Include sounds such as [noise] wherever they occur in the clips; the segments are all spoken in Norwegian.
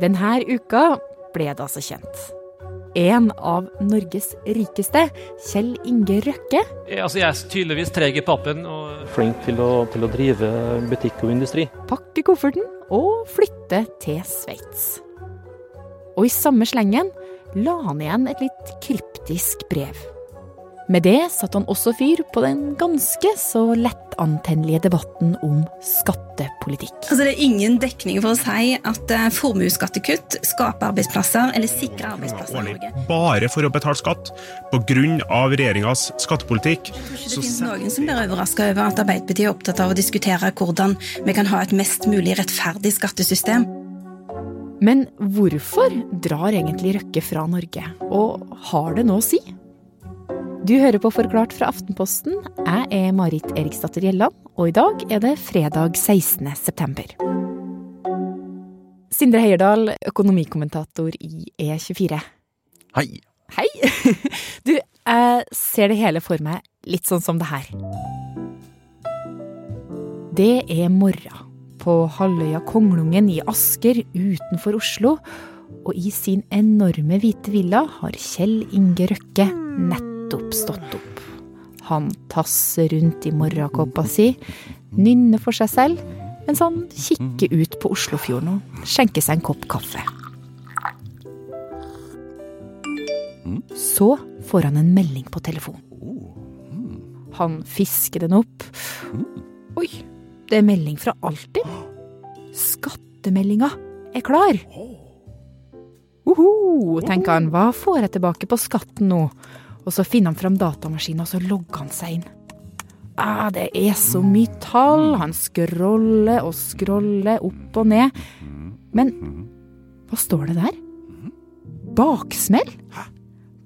Denne uka ble det altså kjent. En av Norges rikeste, Kjell Inge Røkke, Altså, jeg er tydeligvis treg i pappen. og Flink til å, til å drive butikk og industri. Pakke kofferten og flytte til Sveits. Og i samme slengen la han igjen et litt kryptisk brev. Med det satte han også fyr på den ganske så lettantennelige debatten om skattepolitikk. Altså, det er ingen dekning for å si at eh, formuesskattekutt skaper arbeidsplasser eller sikrer arbeidsplasser i Norge. bare for å betale skatt pga. regjeringas skattepolitikk. Jeg tror ikke Så det finnes noen som blir overraska over at Arbeiderpartiet er opptatt av å diskutere hvordan vi kan ha et mest mulig rettferdig skattesystem. Men hvorfor drar egentlig Røkke fra Norge, og har det noe å si? Du hører på Forklart fra Aftenposten. Jeg er Marit Eriksdatter Gjelland, og i dag er det fredag 16. september. Sindre Heierdal, økonomikommentator i E24. Hei. Hei! [laughs] Du, jeg ser det hele for meg litt sånn som det her. Det er morgen på halvøya Konglungen i Asker utenfor Oslo. Og i sin enorme hvite villa har Kjell Inge Røkke nettopp stått opp. Han tasser rundt i morgenkåpa si, nynner for seg selv, mens han kikker ut på Oslofjorden og skjenker seg en kopp kaffe. Så får han en melding på telefonen. Han fisker den opp. Oi, det er melding fra Altinn. Skattemeldinga er klar. Uhu, tenker han, hva får jeg tilbake på skatten nå? Og så finner han fram datamaskinen, og så logger han seg inn. Ah, det er så mye tall. Han scroller og scroller opp og ned. Men hva står det der? Baksmell?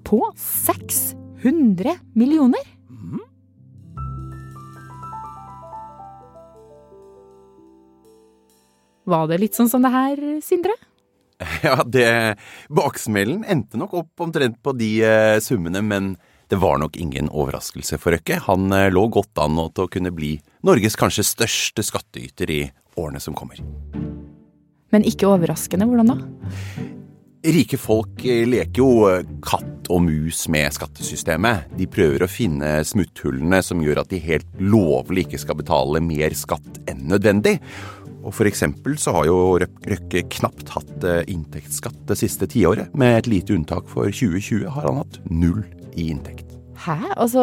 På 600 millioner? Var det litt sånn som det her, Sindre? [laughs] Ja, det Baksmellen endte nok opp omtrent på de eh, summene, men det var nok ingen overraskelse for Røkke. Han eh, lå godt an nå til å kunne bli Norges kanskje største skattyter i årene som kommer. Men ikke overraskende, hvordan da? Rike folk eh, leker jo eh, katt og mus med skattesystemet. De prøver å finne smutthullene som gjør at de helt lovlig ikke skal betale mer skatt enn nødvendig. Og for eksempel så har jo Røkke knapt hatt eh, inntektsskatt det siste tiåret. Med et lite unntak for 2020 har han hatt null i inntekt. Hæ? Altså,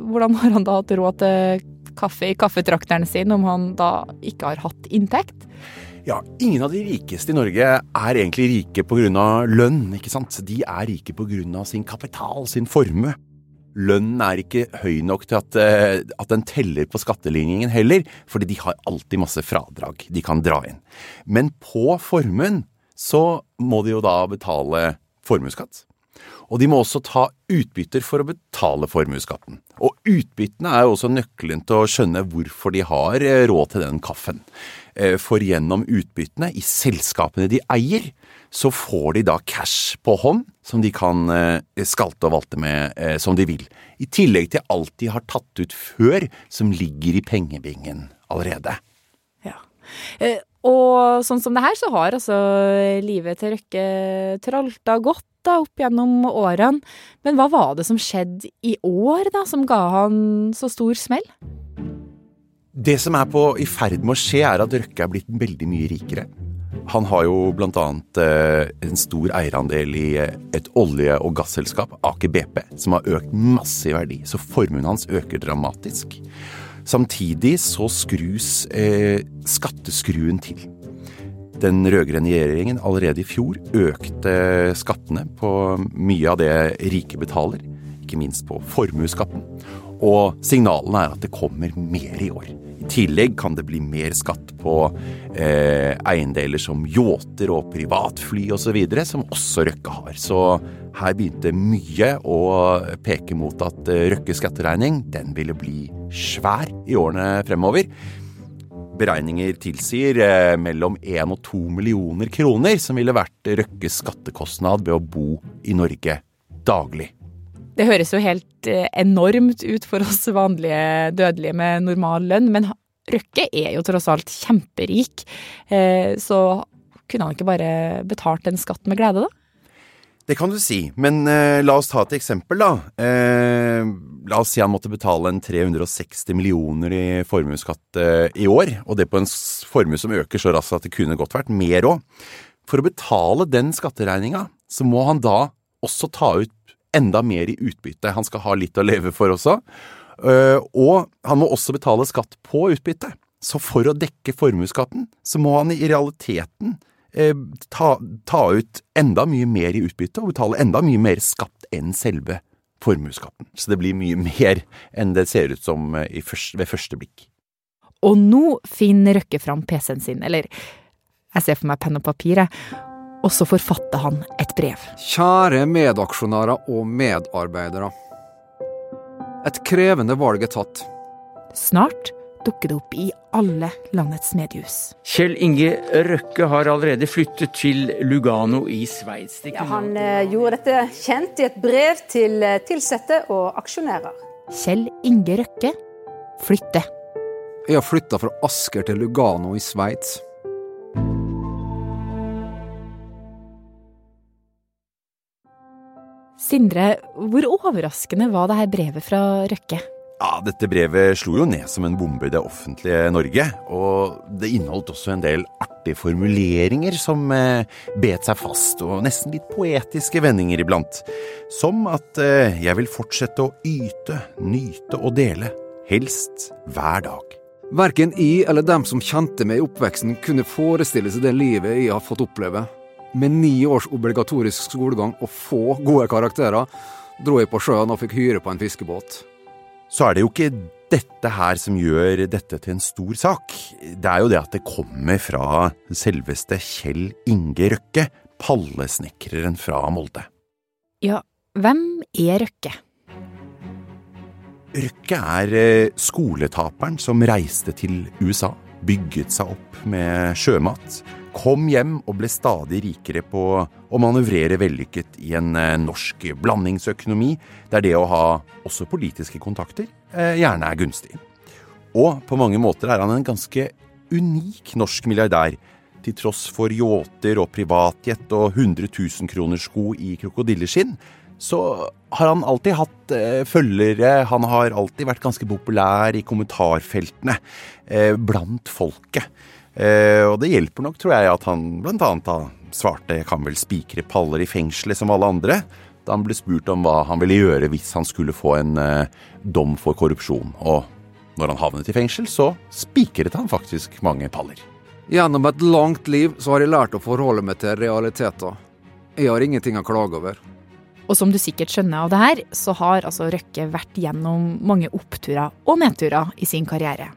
hvordan har han da hatt råd til kaffe i kaffetrakteren sin om han da ikke har hatt inntekt? Ja, ingen av de rikeste i Norge er egentlig rike pga. lønn, ikke sant? De er rike pga. sin kapital, sin formue. Lønnen er ikke høy nok til at, eh, at den teller på skatteligningen heller, fordi de har alltid masse fradrag de kan dra inn. Men på formuen så må de jo da betale formuesskatt. Og de må også ta utbytter for å betale formuesskatten. Og utbyttene er jo også nøkkelen til å skjønne hvorfor de har eh, råd til den kaffen. Eh, For gjennom utbyttene i selskapene de eier, så får de da cash på hånd som de kan eh, skalte og valte med eh, som de vil. I tillegg til alt de har tatt ut før, som ligger i pengebingen allerede. Ja. Eh, Og sånn som det her, så har altså livet til Røkke tralta godt da, opp gjennom årene. Men hva var det som skjedde i år, da, som ga han så stor smell? Det som er på, i ferd med å skje, er at Røkke er blitt veldig mye rikere. Han har jo annet eh, en stor eierandel i eh, et olje- og gasselskap, Aker BP, som har økt masse i verdi, så formuen hans øker dramatisk. Samtidig så skrus eh, skatteskruen til. Den rød-grønne regjeringen allerede i fjor økte skattene på mye av det rike betaler, ikke minst på formuesskatten. Og signalene er at det kommer mer i år. I tillegg kan det bli mer skatt på eh, eiendeler som yachter og privatfly osv., som også Røkke har. Så her begynte mye å peke mot at eh, Røkkes skatteregning den ville bli svær i årene fremover. Beregninger tilsier eh, mellom 1 og 2 millioner kroner som ville vært Røkkes skattekostnad ved å bo i Norge daglig. Det høres jo helt eh, enormt ut for oss vanlige dødelige med normal lønn, men Røkke er jo tross alt kjemperik. Eh, Så Kunne han ikke bare betalt en skatt med glede, da? Det kan du si, men eh, la oss ta et eksempel, da. Eh, la oss si han måtte betale en 360 millioner i formuesskatt eh, i år, og det på en formue som øker så raskt at det kunne godt vært mer òg. For å betale den skatteregninga, så må han da også ta ut enda mer i utbytte. Han skal ha litt å leve for også. Eh, og han må også betale skatt på utbytte. Så for å dekke formuesskatten, så må han i realiteten eh, ta, ta ut enda mye mer i utbytte og betale enda mye mer skatt enn selve formuesskatten. Så det blir mye [laughs] mer enn det ser ut som eh, i først, ved første blikk. Og nå finner Røkke fram PC-en sin, eller jeg ser for meg penn og papir, jeg. Og så forfatter han et brev. Kjære medaksjonærer og medarbeidere. Et krevende valg er tatt. Snart dukker det opp i alle landets mediehus. Kjell Inge Røkke har allerede flyttet til Lugano i Sveits. Ja, han eh, gjorde dette kjent i et brev til ansatte og aksjonærer. Kjell Inge Røkke flytter. Jeg har flytta fra Asker til Lugano i Sveits. Sindre, hvor overraskende var det her brevet fra Røkke? Ja, dette brevet slo jo ned som en bombe i det offentlige Norge, og det inneholdt også en del artige formuleringer som eh, bet seg fast, og nesten litt poetiske vendinger iblant. Som at eh, jeg vil fortsette å yte, nyte og dele, helst hver dag. Verken jeg eller dem som kjente meg i oppveksten, kunne forestille seg det livet jeg har fått oppleve. Med ni års obligatorisk skolegang og få gode karakterer, dro jeg på sjøen og fikk hyre på en fiskebåt. Så er det jo ikke dette her som gjør dette til en stor sak. Det er jo det at det kommer fra selveste Kjell Inge Røkke, pallesnekreren fra Molde. Ja, hvem er Røkke? Røkke er eh, skoletaperen som reiste til USA, bygget seg opp med sjømat, kom hjem og ble stadig rikere på å manøvrere vellykket i en eh, norsk blandingsøkonomi, der det å ha også politiske kontakter eh, gjerne er gunstig. Og på mange måter er han en ganske unik norsk milliardær, til tross for yachter og privatjet og 100 000 kroner sko i krokodilleskinn, så har han alltid hatt eh, følgere. Han har alltid vært ganske populær i kommentarfeltene eh, blant folket. Eh, og det hjelper nok, tror jeg, at han blant annet svarte 'jeg kan vel spikre paller i fengselet som alle andre', da han ble spurt om hva han ville gjøre hvis han skulle få en eh, dom for korrupsjon. Og når han havnet i fengsel, så spikret han faktisk mange paller. Gjennom et langt liv så har jeg lært å forholde meg til realiteter. Jeg har ingenting å klage over. Og som du sikkert skjønner av det her, så har altså Røkke vært gjennom mange oppturer og nedturer i sin karriere.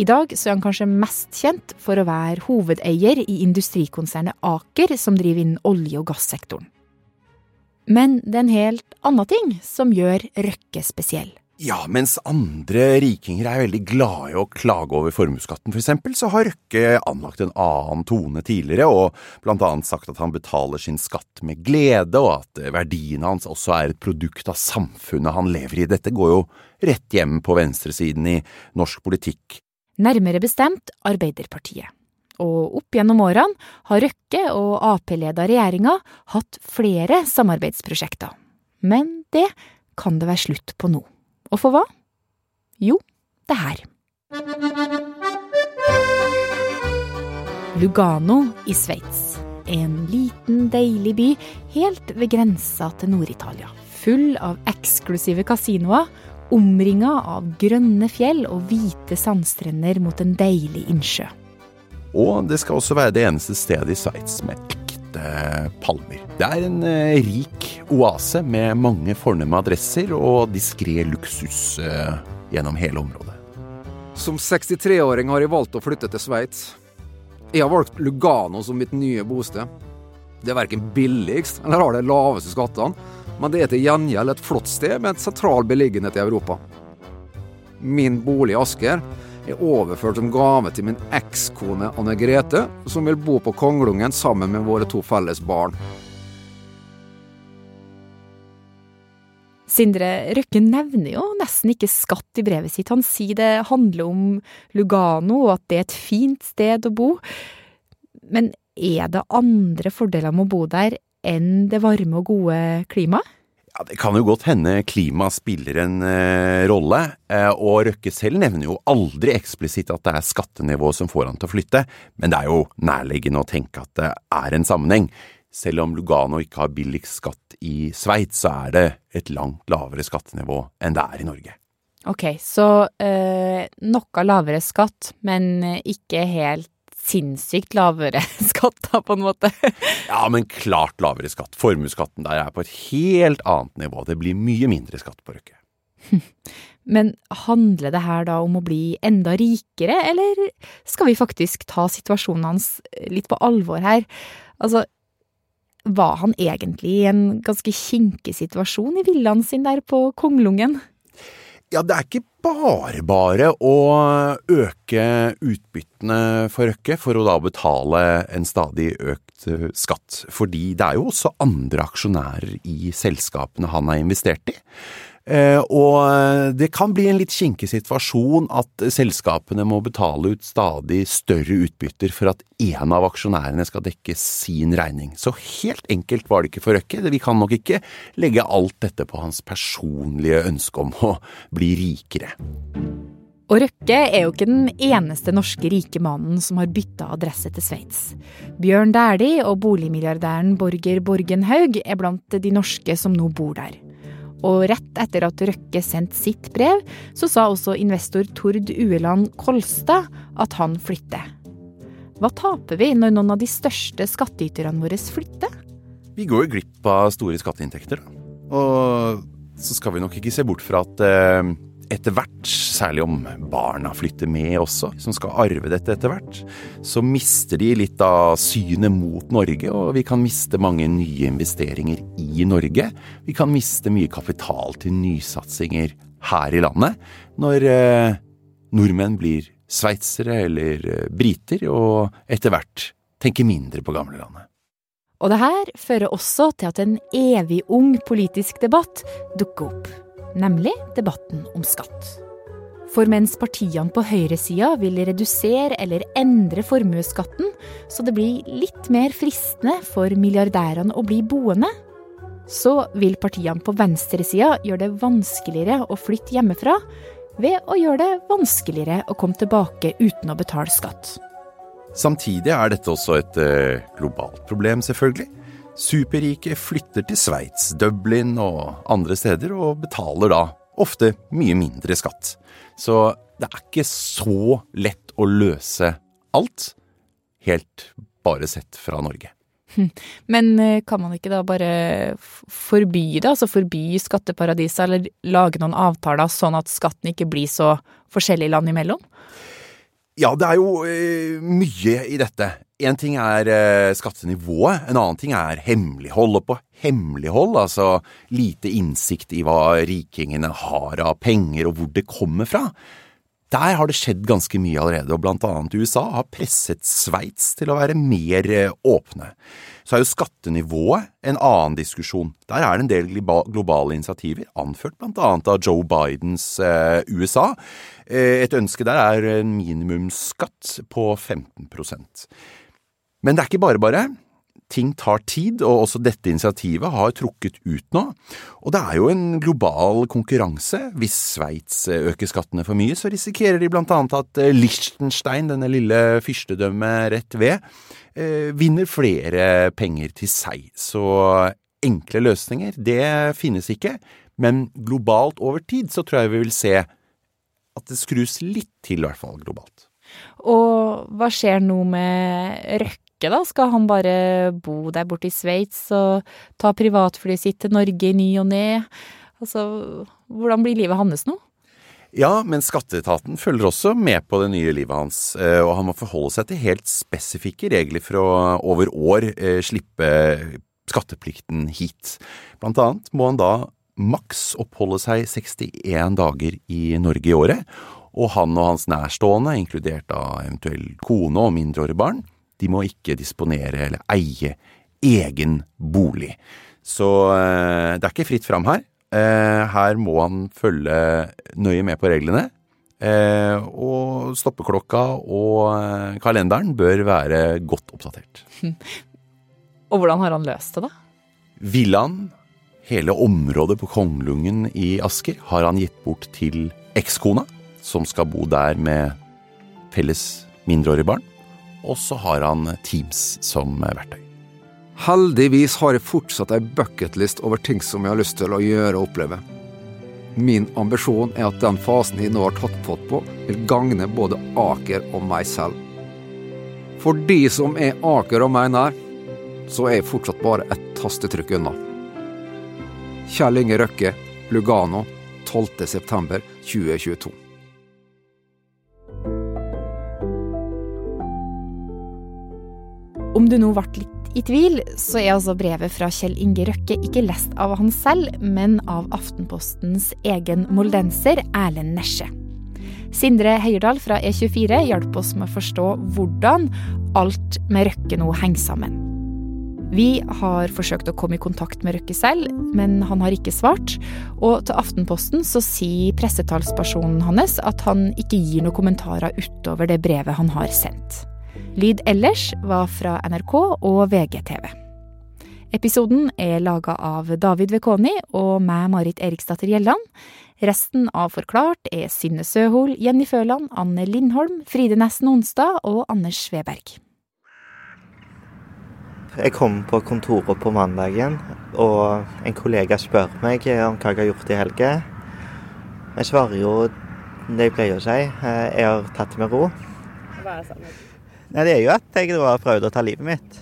I dag så er han kanskje mest kjent for å være hovedeier i industrikonsernet Aker, som driver innen olje- og gassektoren. Men det er en helt annen ting som gjør Røkke spesiell. Ja, mens andre rikinger er veldig glade i å klage over formuesskatten for eksempel, så har Røkke anlagt en annen tone tidligere, og blant annet sagt at han betaler sin skatt med glede, og at verdiene hans også er et produkt av samfunnet han lever i. Dette går jo rett hjem på venstresiden i norsk politikk. Nærmere bestemt Arbeiderpartiet. Og opp gjennom årene har Røkke og Ap-leda regjeringa hatt flere samarbeidsprosjekter. Men det kan det være slutt på nå. Og for hva? Jo, det her. Lugano i Sveits. En liten, deilig by helt ved grensa til Nord-Italia. Full av eksklusive kasinoer, omringa av grønne fjell og hvite sandstrender mot en deilig innsjø. Og det skal også være det eneste stedet i Sveits med ekte palmer. Det er en eh, rik oase med mange fornemme adresser og diskré luksus eh, gjennom hele området. Som 63-åring har jeg valgt å flytte til Sveits. Jeg har valgt Lugano som mitt nye bosted. Det er verken billigst eller har de laveste skattene, men det er til gjengjeld et flott sted med en sentral beliggenhet i Europa. Min bolig i Asker er overført som gave til min ekskone Anne Grete, som vil bo på Konglungen sammen med våre to felles barn. Sindre Røkke nevner jo nesten ikke skatt i brevet sitt. Han sier det handler om Lugano, og at det er et fint sted å bo. Men er det andre fordeler med å bo der enn det varme og gode klimaet? Ja, Det kan jo godt hende klima spiller en eh, rolle, eh, og Røkke selv nevner jo aldri eksplisitt at det er skattenivået som får han til å flytte, men det er jo nærliggende å tenke at det er en sammenheng. Selv om Lugano ikke har billigst skatt i Sveits, så er det et langt lavere skattenivå enn det er i Norge. Ok, så eh, noe lavere skatt, men ikke helt sinnssykt lavere [laughs] skatt, da, på en måte. Ja, men klart lavere skatt. Formuesskatten der er på et helt annet nivå. Det blir mye mindre skatt på Røkke. [laughs] Men handler det her da om å bli enda rikere, eller skal vi faktisk ta situasjonen hans litt på alvor her? Altså, var han egentlig i en ganske kinkig situasjon i villaen sin der på Konglungen? Ja, det er ikke bare bare å øke utbyttene for Røkke for å da betale en stadig økt eh, skatt. Fordi det er jo også andre aksjonærer i selskapene han har investert i. Eh, og det kan bli en litt kinkig situasjon at selskapene må betale ut stadig større utbytter for at en av aksjonærene skal dekke sin regning. Så helt enkelt var det ikke for Røkke. Vi kan nok ikke legge alt dette på hans personlige ønske om å bli rikere. Og Røkke er jo ikke den eneste norske rike mannen som har bytta adresse til Sveits. Bjørn Dæhlie og boligmilliardæren Borger Borgenhaug er blant de norske som nå bor der. Og rett etter at Røkke sendte sitt brev, så sa også investor Tord Ueland Kolstad at han flytter. Hva taper vi når noen av de største skattyterne våre flytter? Vi går jo glipp av store skatteinntekter. Og så skal vi nok ikke se bort fra at eh, etter hvert, særlig om barna flytter med også, som skal arve dette etter hvert, så mister de litt av synet mot Norge, og vi kan miste mange nye investeringer i Norge. Vi kan miste mye kapital til nysatsinger her i landet, når eh, nordmenn blir sveitsere eller eh, briter, og etter hvert tenker mindre på gamlelandet. Og det her fører også til at en evig ung politisk debatt dukker opp nemlig debatten om skatt. For mens partiene på høyresida vil redusere eller endre formuesskatten, så det blir litt mer fristende for milliardærene å bli boende, så vil partiene på venstresida gjøre det vanskeligere å flytte hjemmefra ved å gjøre det vanskeligere å komme tilbake uten å betale skatt. Samtidig er dette også et uh, globalt problem, selvfølgelig. Superrike flytter til Sveits, Dublin og andre steder, og betaler da ofte mye mindre skatt. Så det er ikke så lett å løse alt, helt bare sett fra Norge. [laughs] Men eh, kan man ikke da bare forby det, altså forby skatteparadiser, eller lage noen avtaler sånn at skatten ikke blir så forskjellig land imellom? Ja, det er jo uh, mye i dette. Én ting er uh, skattenivået, en annen ting er hemmelighold. Og på hemmelighold, altså lite innsikt i hva rikingene har av penger og hvor det kommer fra, der har det skjedd ganske mye allerede, og blant annet USA har presset Sveits til å være mer eh, åpne. Så er jo skattenivået en annen diskusjon. Der er det en del globale initiativer, anført blant annet av Joe Bidens eh, USA. Eh, et ønske der er en minimumsskatt på 15 Men det er ikke bare bare ting tar tid, og også dette initiativet har trukket ut nå. Og det er jo en global konkurranse. Hvis Sveits øker skattene for mye, så risikerer de blant annet at eh, Liechtenstein, denne lille fyrstedømmet rett ved, eh, vinner flere penger til seg. Så enkle løsninger, det finnes ikke. Men globalt over tid så tror jeg vi vil se at det skrus litt til, i hvert fall globalt. Og hva skjer nå med Røkke? Røkke, da? Skal han bare bo der borte i Sveits og ta privatflyet sitt til Norge i ny og ne? Altså, hvordan blir livet hans nå? Ja, men skatteetaten følger også med på det nye livet hans, eh, og han må forholde seg til helt spesifikke regler for å over år eh, slippe skatteplikten hit. Blant annet må han da maks oppholde seg 61 dager i Norge i året, og han og hans nærstående, inkludert da eventuell kone og mindreårige barn, de må ikke disponere eller eie egen bolig. Så eh, det er ikke fritt fram her. Eh, her må han følge nøye med på reglene. Eh, og stoppeklokka og kalenderen bør være godt oppdatert. [laughs] Og hvordan har han løst det, da? Villaen, hele området på Konglungen i Asker, har han gitt bort til ekskona, som skal bo der med felles mindreårige barn. Og så har han Teams som verktøy. Heldigvis har jeg fortsatt ei bucketlist over ting som jeg har lyst til å gjøre og oppleve. Min ambisjon er at den fasen jeg nå har tatt fatt på, vil gagne både Aker og meg selv. For de som er Aker og meg nær, så er jeg fortsatt bare et tastetrykk unna. Kjell Inge Røkke, Lugano, 12.9.2022. Om du nå ble litt i tvil, så er altså brevet fra Kjell Inge Røkke ikke lest av han selv, men av Aftenpostens egen moldenser Erlend Nesje. Sindre Heierdal fra E24 hjalp oss med å forstå hvordan alt med Røkke nå henger sammen. Vi har forsøkt å komme i kontakt med Røkke selv, men han har ikke svart. Og til Aftenposten så sier pressetalspersonen hans at han ikke gir noen kommentarer utover det brevet han har sendt. Lyd ellers var fra NRK og VGTV. Episoden er laga av David Vekoni og meg, Marit Eriksdatter Gjelland. Resten av Forklart er Synne Søhol, Jenny Føland, Anne Lindholm, Fride Nesten Onsdag og Anders Sveberg. Jeg kom på kontoret på mandagen, og en kollega spør meg om hva jeg har gjort i helga. Jeg svarer jo det jeg pleier å si. Jeg har tatt det med ro. Hva er sannheten? Nei, det er jo at jeg har prøvd å ta livet mitt.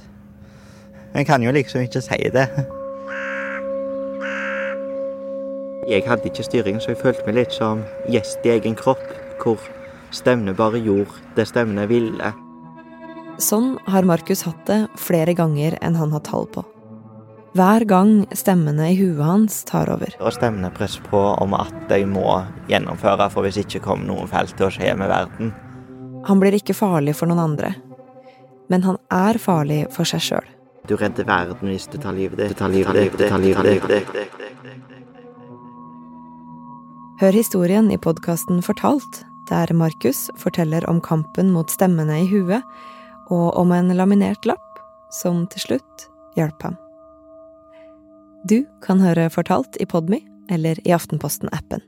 Men jeg kan jo liksom ikke si det. Jeg hadde ikke styring, så jeg følte meg litt som gjest i egen kropp, hvor stevnet bare gjorde det stevnet ville. Sånn har Markus hatt det flere ganger enn han har tall på. Hver gang stemmene i huet hans tar over. Og stemmene presser på om at jeg må gjennomføre, for hvis ikke kommer noe feil til å skje med verden. Han blir ikke farlig for noen andre, men han er farlig for seg sjøl. Du redder verden hvis du tar livet ditt. Du tar livet ditt, du tar livet ditt. Hør historien i podkasten Fortalt, der Markus forteller om kampen mot stemmene i huet, og om en laminert lapp som til slutt hjalp ham. Du kan høre Fortalt i Podmy eller i Aftenposten-appen.